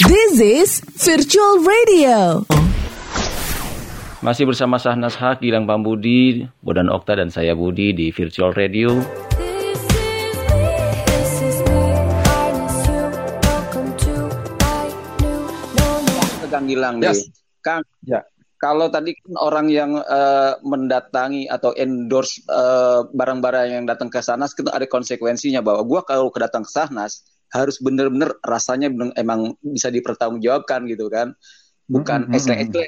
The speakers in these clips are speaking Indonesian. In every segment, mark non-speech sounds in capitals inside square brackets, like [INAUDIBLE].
This is Virtual Radio. Masih bersama Sahnas Hak, Gilang Pambudi, Bodan Okta dan saya Budi di Virtual Radio. Kang Gilang Yes. nih. Kang, Ya. kalau tadi kan orang yang eh, mendatangi atau endorse eh, barang-barang yang datang ke Sahnas itu ada konsekuensinya bahwa gua kalau kedatang ke Sahnas harus bener-bener rasanya bener, emang bisa dipertanggungjawabkan gitu kan. Bukan Mhm, mhm, esle-esle.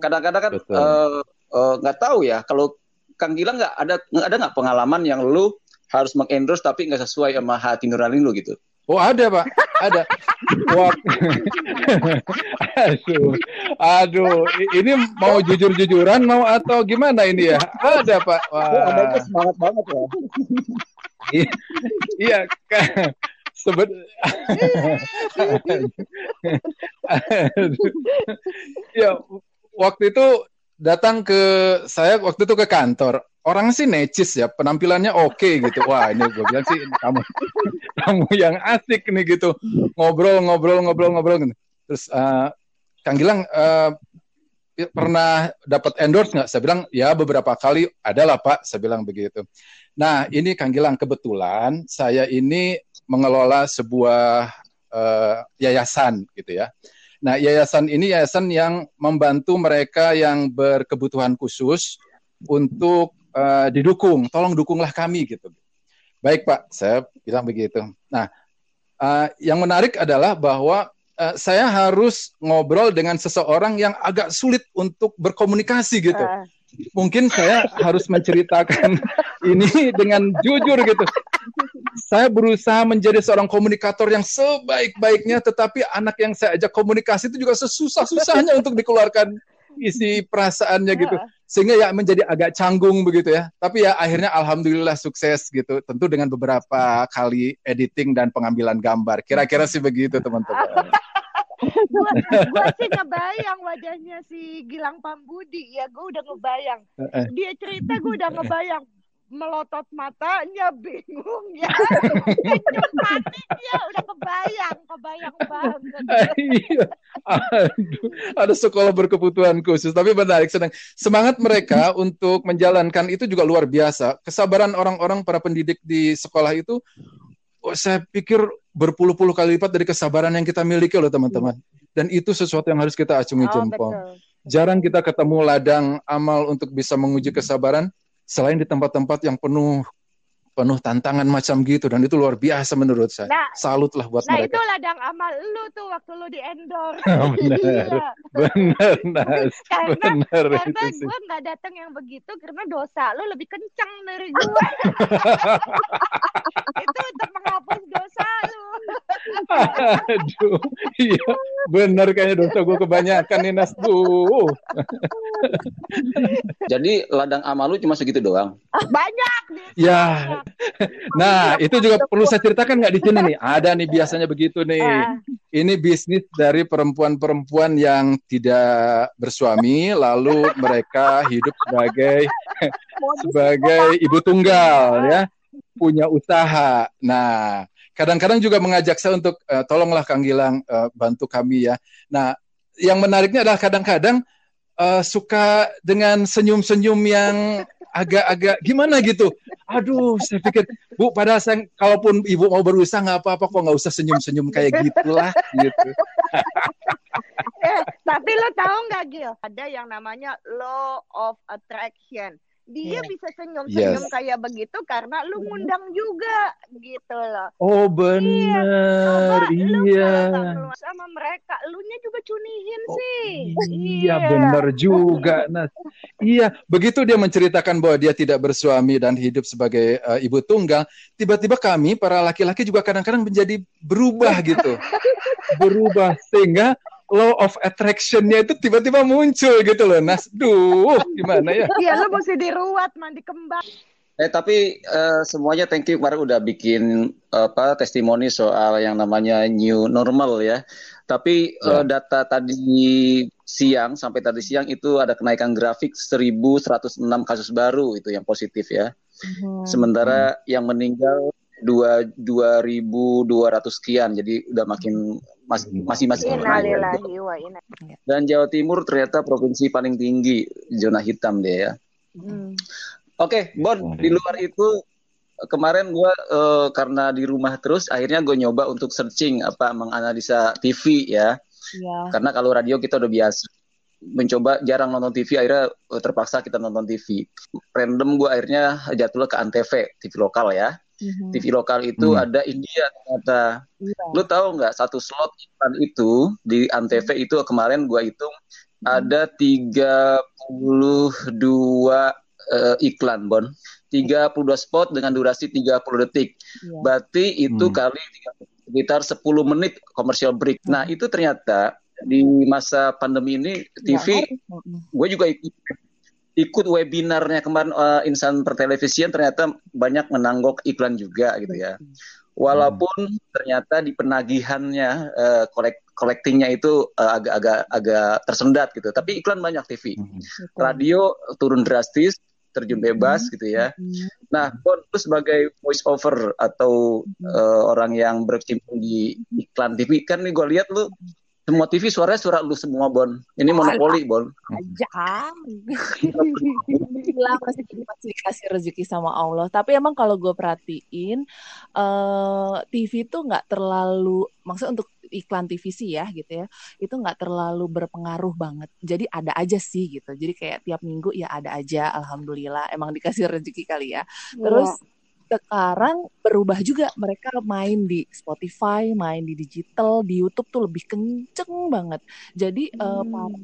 Kadang-kadang kan eh, eh, nggak tahu ya kalau Kang Gilang nggak ada ada nggak pengalaman yang lu harus mengendorse tapi nggak sesuai sama hati nurani lu gitu. Oh ada pak, ada. Aduh, aduh, ini mau jujur-jujuran mau atau gimana ini ya? Ada pak. Wah. semangat banget ya. Iya, Sebet. [LAUGHS] ya, waktu itu datang ke saya waktu itu ke kantor. Orang sih necis ya, penampilannya oke gitu. Wah, ini gue bilang sih kamu [LAUGHS] kamu yang asik nih gitu. Ngobrol, ngobrol, ngobrol, ngobrol gitu. Terus eh, Kang Gilang eh, pernah dapat endorse nggak? Saya bilang ya beberapa kali adalah Pak. Saya bilang begitu. Nah, ini Kang Gilang kebetulan saya ini mengelola sebuah eh, yayasan gitu ya. Nah, yayasan ini yayasan yang membantu mereka yang berkebutuhan khusus untuk eh, didukung. Tolong dukunglah kami gitu. Baik Pak, saya bilang begitu. Nah, eh, yang menarik adalah bahwa eh, saya harus ngobrol dengan seseorang yang agak sulit untuk berkomunikasi gitu mungkin saya harus menceritakan [LAUGHS] ini [LAUGHS] dengan jujur gitu. Saya berusaha menjadi seorang komunikator yang sebaik-baiknya, tetapi anak yang saya ajak komunikasi itu juga sesusah-susahnya untuk dikeluarkan isi perasaannya gitu. Sehingga ya menjadi agak canggung begitu ya. Tapi ya akhirnya alhamdulillah sukses gitu. Tentu dengan beberapa kali editing dan pengambilan gambar. Kira-kira sih begitu teman-teman. gua, gua sih ngebayang wajahnya si Gilang Pambudi ya gue udah ngebayang dia cerita gue udah ngebayang melotot matanya bingung ya udah kebayang kebayang banget [LAUGHS] Iya. Aduh, ada sekolah berkebutuhan khusus, tapi menarik sedang semangat mereka untuk menjalankan itu juga luar biasa. Kesabaran orang-orang para pendidik di sekolah itu oh, saya pikir berpuluh-puluh kali lipat dari kesabaran yang kita miliki loh teman-teman. Dan itu sesuatu yang harus kita acungi oh jempol. betul Jarang kita ketemu ladang amal untuk bisa menguji kesabaran selain di tempat-tempat yang penuh penuh tantangan macam gitu dan itu luar biasa menurut saya. Nah, Salut lah buat nah mereka. itu ladang amal lu tuh waktu lu di endorse [LAUGHS] Benar. iya Benar, Nas. karena sih. gue nggak datang yang begitu karena dosa lu lebih kencang dari gue [LAUGHS] itu untuk Aduh, iya benar kayaknya dosa gue kebanyakan nih Nas. Duh. Jadi ladang amal lu cuma segitu doang. banyak di Ya, nah itu juga perlu saya ceritakan nggak di sini nih? Ada nih biasanya begitu nih. Ah. Ini bisnis dari perempuan-perempuan yang tidak bersuami, lalu mereka hidup sebagai sebagai ibu tunggal ya, punya usaha. Nah, kadang-kadang juga mengajak saya untuk eh, tolonglah Kang Gilang eh, bantu kami ya. Nah, yang menariknya adalah kadang-kadang eh, suka dengan senyum-senyum yang agak-agak gimana gitu. Aduh, saya pikir Bu, padahal saya kalaupun Ibu mau berusaha nggak apa-apa kok nggak usah senyum-senyum kayak gitulah gitu. Tapi lo tahu nggak Gil? Ada yang namanya law of attraction. Dia bisa senyum-senyum Yes. kayak begitu karena lu ngundang juga gitu loh. Oh Coba benar, lu iya. kalau nggak keluar sama mereka, lu nya juga cunihin sih. Iya benar juga Nas. Iya, begitu dia menceritakan bahwa dia tidak bersuami dan hidup sebagai eh, ibu tunggal, tiba-tiba kami para laki-laki juga kadang-kadang menjadi berubah gitu. [LAUGHS] berubah sehingga law of attraction-nya itu tiba-tiba muncul gitu loh Nas. Duh, gimana ya? Iya, lu mesti diruat mandi kembang. Eh tapi eh, semuanya thank you kemarin udah bikin apa testimoni soal yang namanya new normal ya. Tapi Ya. eh, data tadi siang sampai tadi siang itu ada kenaikan grafik 1106 kasus baru itu yang positif ya. Sementara yang meninggal dua dua ribu dua ratus sekian jadi udah makin mas, masih masih naik. Innalillahi wa inna. dan Jawa Timur ternyata provinsi paling tinggi zona hitam dia ya Hmm. oke Bon di luar itu kemarin gua eh, karena di rumah terus akhirnya gue nyoba untuk searching apa menganalisa TV ya Iya. karena kalau radio kita udah biasa mencoba jarang nonton TV akhirnya eh, terpaksa kita nonton TV random gue akhirnya jatuh ke Antv TV lokal ya Mhm. TV lokal itu Hmm. ada India ternyata Iya. lu tahu nggak satu slot iklan itu di Antv itu kemarin gua hitung ada 32 eh, iklan Bon 32 spot dengan durasi 30 detik Iya. berarti itu Hmm. kali sekitar 10 menit commercial break nah itu ternyata di masa pandemi ini TV. Mhm. gue juga ikut ikut webinarnya kemarin eh, insan pertelevisian ternyata banyak menanggok iklan juga gitu ya. Walaupun ternyata di penagihannya eh, kolek collectingnya itu eh, agak-agak agak tersendat gitu. Tapi iklan banyak TV Hmm. Radio turun drastis terjun bebas gitu ya. Mhm. nah Bon lu sebagai voice over atau eh, orang yang berkecimpung di iklan TV kan nih gue lihat lu semua TV suaranya suara lu semua Bon ini monopoli Bon Jangan. [LAUGHS] Alhamdulillah masih masih dikasih rezeki sama Allah. Tapi emang kalau gue perhatiin, eh TV itu nggak terlalu, maksudnya untuk iklan TV sih ya gitu ya, itu nggak terlalu berpengaruh banget. Jadi ada aja sih gitu. Jadi kayak tiap minggu ya ada aja. Alhamdulillah, emang dikasih rezeki kali ya. Terus sekarang berubah juga mereka main di Spotify, main di digital, di YouTube tuh lebih kenceng banget. Jadi eh, para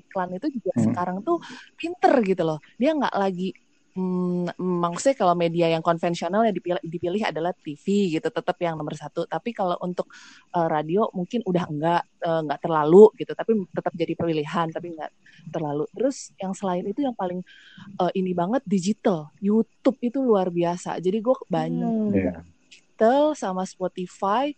iklan itu juga Hmm. sekarang tuh pinter gitu loh. Dia nggak lagi hmm, maksudnya kalau media yang konvensional yang dipilih, dipilih adalah TV gitu, tetap yang nomor satu. Tapi kalau untuk eh, radio mungkin udah enggak eh, nggak terlalu gitu, tapi tetap jadi pilihan, tapi nggak terlalu. Terus yang selain itu yang paling eh, ini banget digital, YouTube itu luar biasa. Jadi gue banyak Hmm. Iya. digital sama Spotify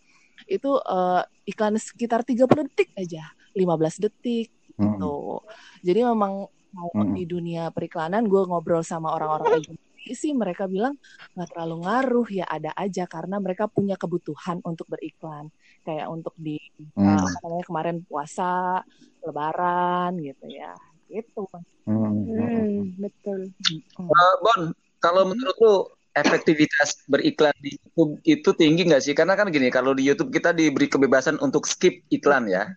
itu eh, iklan sekitar 30 detik aja, 15 detik Hmm. gitu. Jadi memang Mm-mm. di dunia periklanan gue ngobrol sama orang-orang agensi sih mereka bilang nggak terlalu ngaruh ya ada aja karena mereka punya kebutuhan untuk beriklan kayak untuk di Hmm. uh, apa namanya kemarin puasa, lebaran gitu ya. Gitu. Hmm. Hmm, betul. Mm. Eh, Bon, kalau menurut lu efektivitas beriklan di YouTube itu tinggi nggak sih? Karena kan gini, kalau di YouTube kita diberi kebebasan untuk skip iklan ya.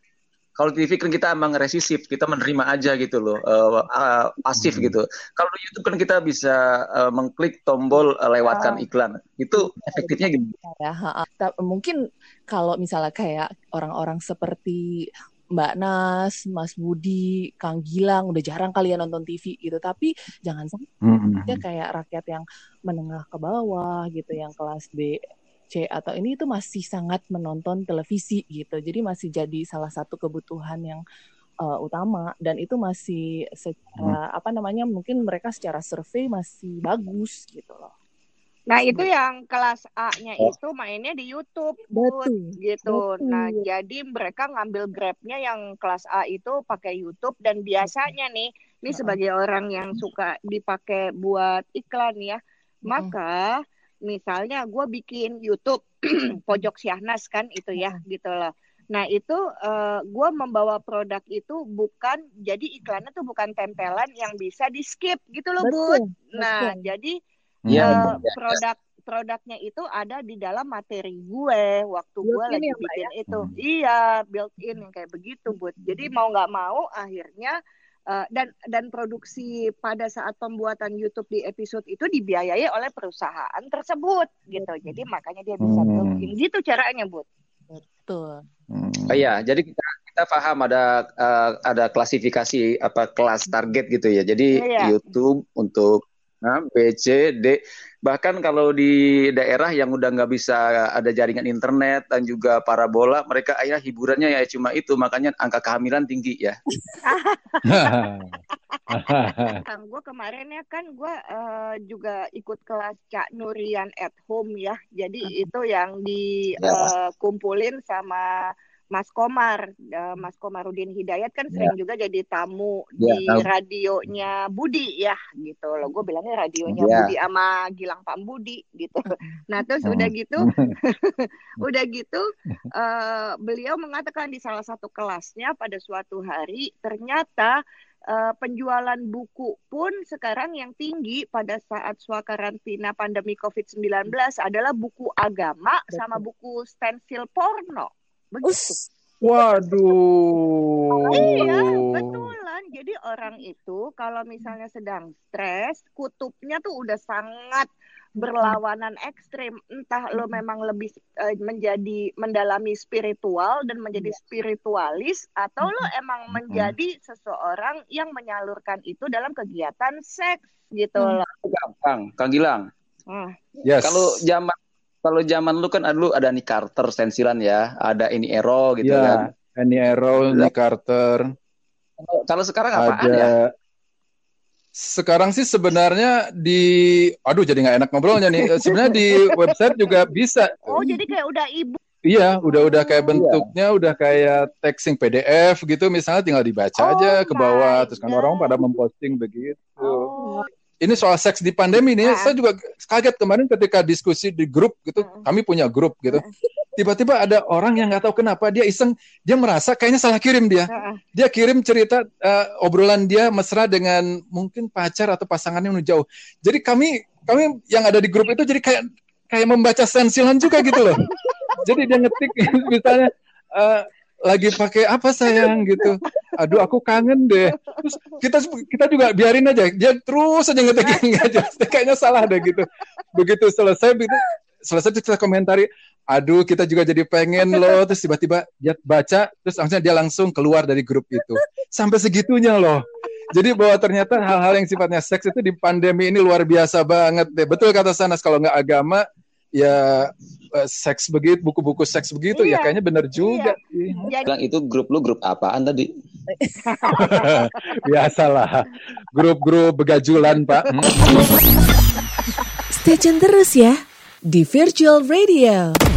Kalau TV kan kita emang resisif, kita menerima aja gitu loh, eh, eh, pasif Hmm. gitu. Kalau di YouTube kan kita bisa eh, mengklik tombol eh, lewatkan iklan. Itu efektifnya gimana? ya ha-ha. Ta- mungkin kalau misalnya kayak orang-orang seperti Mbak Nas, Mas Budi, Kang Gilang udah jarang kalian nonton TV gitu tapi jangan sampai Hmm. ya kayak rakyat yang menengah ke bawah gitu yang kelas B C atau ini itu masih sangat menonton televisi gitu. Jadi masih jadi salah satu kebutuhan yang uh, utama. Dan itu masih secara apa namanya mungkin mereka secara survei masih bagus gitu loh. Nah, itu yang kelas A-nya itu mainnya di YouTube, Betul, gitu. betul. Nah, jadi mereka ngambil Grab-nya yang kelas A itu pakai YouTube. Dan biasanya nih, ini sebagai orang yang suka dipakai buat iklan ya, maka misalnya gue bikin YouTube [CLEARS THROAT] pojok Syahnas kan itu ya, gitu loh. Nah itu gue membawa produk itu bukan jadi iklannya tuh bukan tempelan yang bisa di skip gitu loh Bud. betul Nah betul. jadi eh, iya, iya. produk produknya itu ada di dalam materi gue waktu gue lagi ya, Mbak, bikin itu Hmm. iya built in yang kayak begitu bud jadi mau nggak mau akhirnya eh, dan dan produksi pada saat pembuatan YouTube di episode itu dibiayai oleh perusahaan tersebut gitu jadi makanya dia bisa Hmm. built in gitu caranya bud betul Hmm. Oh iya, jadi kita kita paham ada eh, ada klasifikasi apa kelas target gitu ya. Jadi Iya. YouTube untuk nah, B, C, D. Bahkan kalau di daerah yang udah nggak bisa ada jaringan internet dan juga parabola, mereka akhirnya hiburannya ya cuma itu. Makanya angka kehamilan tinggi ya. Kang, gue kemarin ya kan gue eh, juga ikut kelas Cak Nurian at home ya. Jadi itu yang Ya. dikumpulin sama Mas Komar, uh, Mas Komarudin Hidayat kan sering juga jadi tamu Ya, di tahu. radionya Budi ya gitu loh. Gue bilangnya radionya Ya. Budi sama Gilang Pak Budi gitu. [LAUGHS] Nah terus Hmm. udah gitu, [LAUGHS] udah gitu eh, beliau mengatakan di salah satu kelasnya pada suatu hari ternyata eh, penjualan buku pun sekarang yang tinggi pada saat swakarantina pandemi COVID-19 adalah buku agama sama buku stensil porno. Begitu. Us, Waduh. Iya, betulan. Jadi orang itu kalau misalnya sedang stres, kutubnya tuh udah sangat berlawanan ekstrim. Entah lo memang lebih eh, menjadi mendalami spiritual dan menjadi spiritualis atau lo emang menjadi seseorang yang menyalurkan itu dalam kegiatan seks gitu Hmm. loh. Gampang, Kang Gilang. Hmm. Yes. Kalau zaman kalau zaman lu kan dulu ada Nick Carter stensilan ya, ada ini Ero gitu kan. ya, Annie Arrow, Nick Carter, Kalau- Kalau sekarang apaan ada. ya? Sekarang sih sebenarnya di, aduh jadi nggak enak ngobrolnya nih. [LAUGHS] Sebenarnya di website juga bisa. Oh, jadi kayak udah ibu. Iya, udah udah kayak Iya. bentuknya udah kayak texting PDF gitu, misalnya tinggal dibaca Oh aja ke bawah, terus kan orang pada memposting begitu. Oh, Ini soal seks di pandemi nih, Ah. saya juga kaget kemarin ketika diskusi di grup gitu, kami punya grup gitu. Tiba-tiba ada orang yang nggak tahu kenapa dia iseng, dia merasa kayaknya salah kirim dia. Dia kirim cerita eh, obrolan dia mesra dengan mungkin pacar atau pasangannya yang jauh. Jadi kami kami yang ada di grup itu jadi kayak kayak membaca sensilan juga gitu loh. [LAUGHS] jadi dia ngetik [LAUGHS] misalnya eh, lagi pakai apa sayang gitu. Aduh aku kangen deh. Terus kita kita juga biarin aja. Dia terus aja ngetik nggak jelas. Kayaknya salah deh gitu. Begitu selesai begitu selesai kita komentari aduh kita juga jadi pengen loh terus tiba-tiba dia baca terus langsung dia langsung keluar dari grup itu sampai segitunya loh jadi bahwa ternyata hal-hal yang sifatnya seks itu di pandemi ini luar biasa banget deh betul kata Sanas kalau nggak agama ya eh, seks begitu buku-buku seks begitu ya Iya. kayaknya bener juga sih. Jadi itu grup lu grup apaan tadi? [LAUGHS] biasalah grup-grup begajulan pak. Stay tune terus ya di Virtual Radio.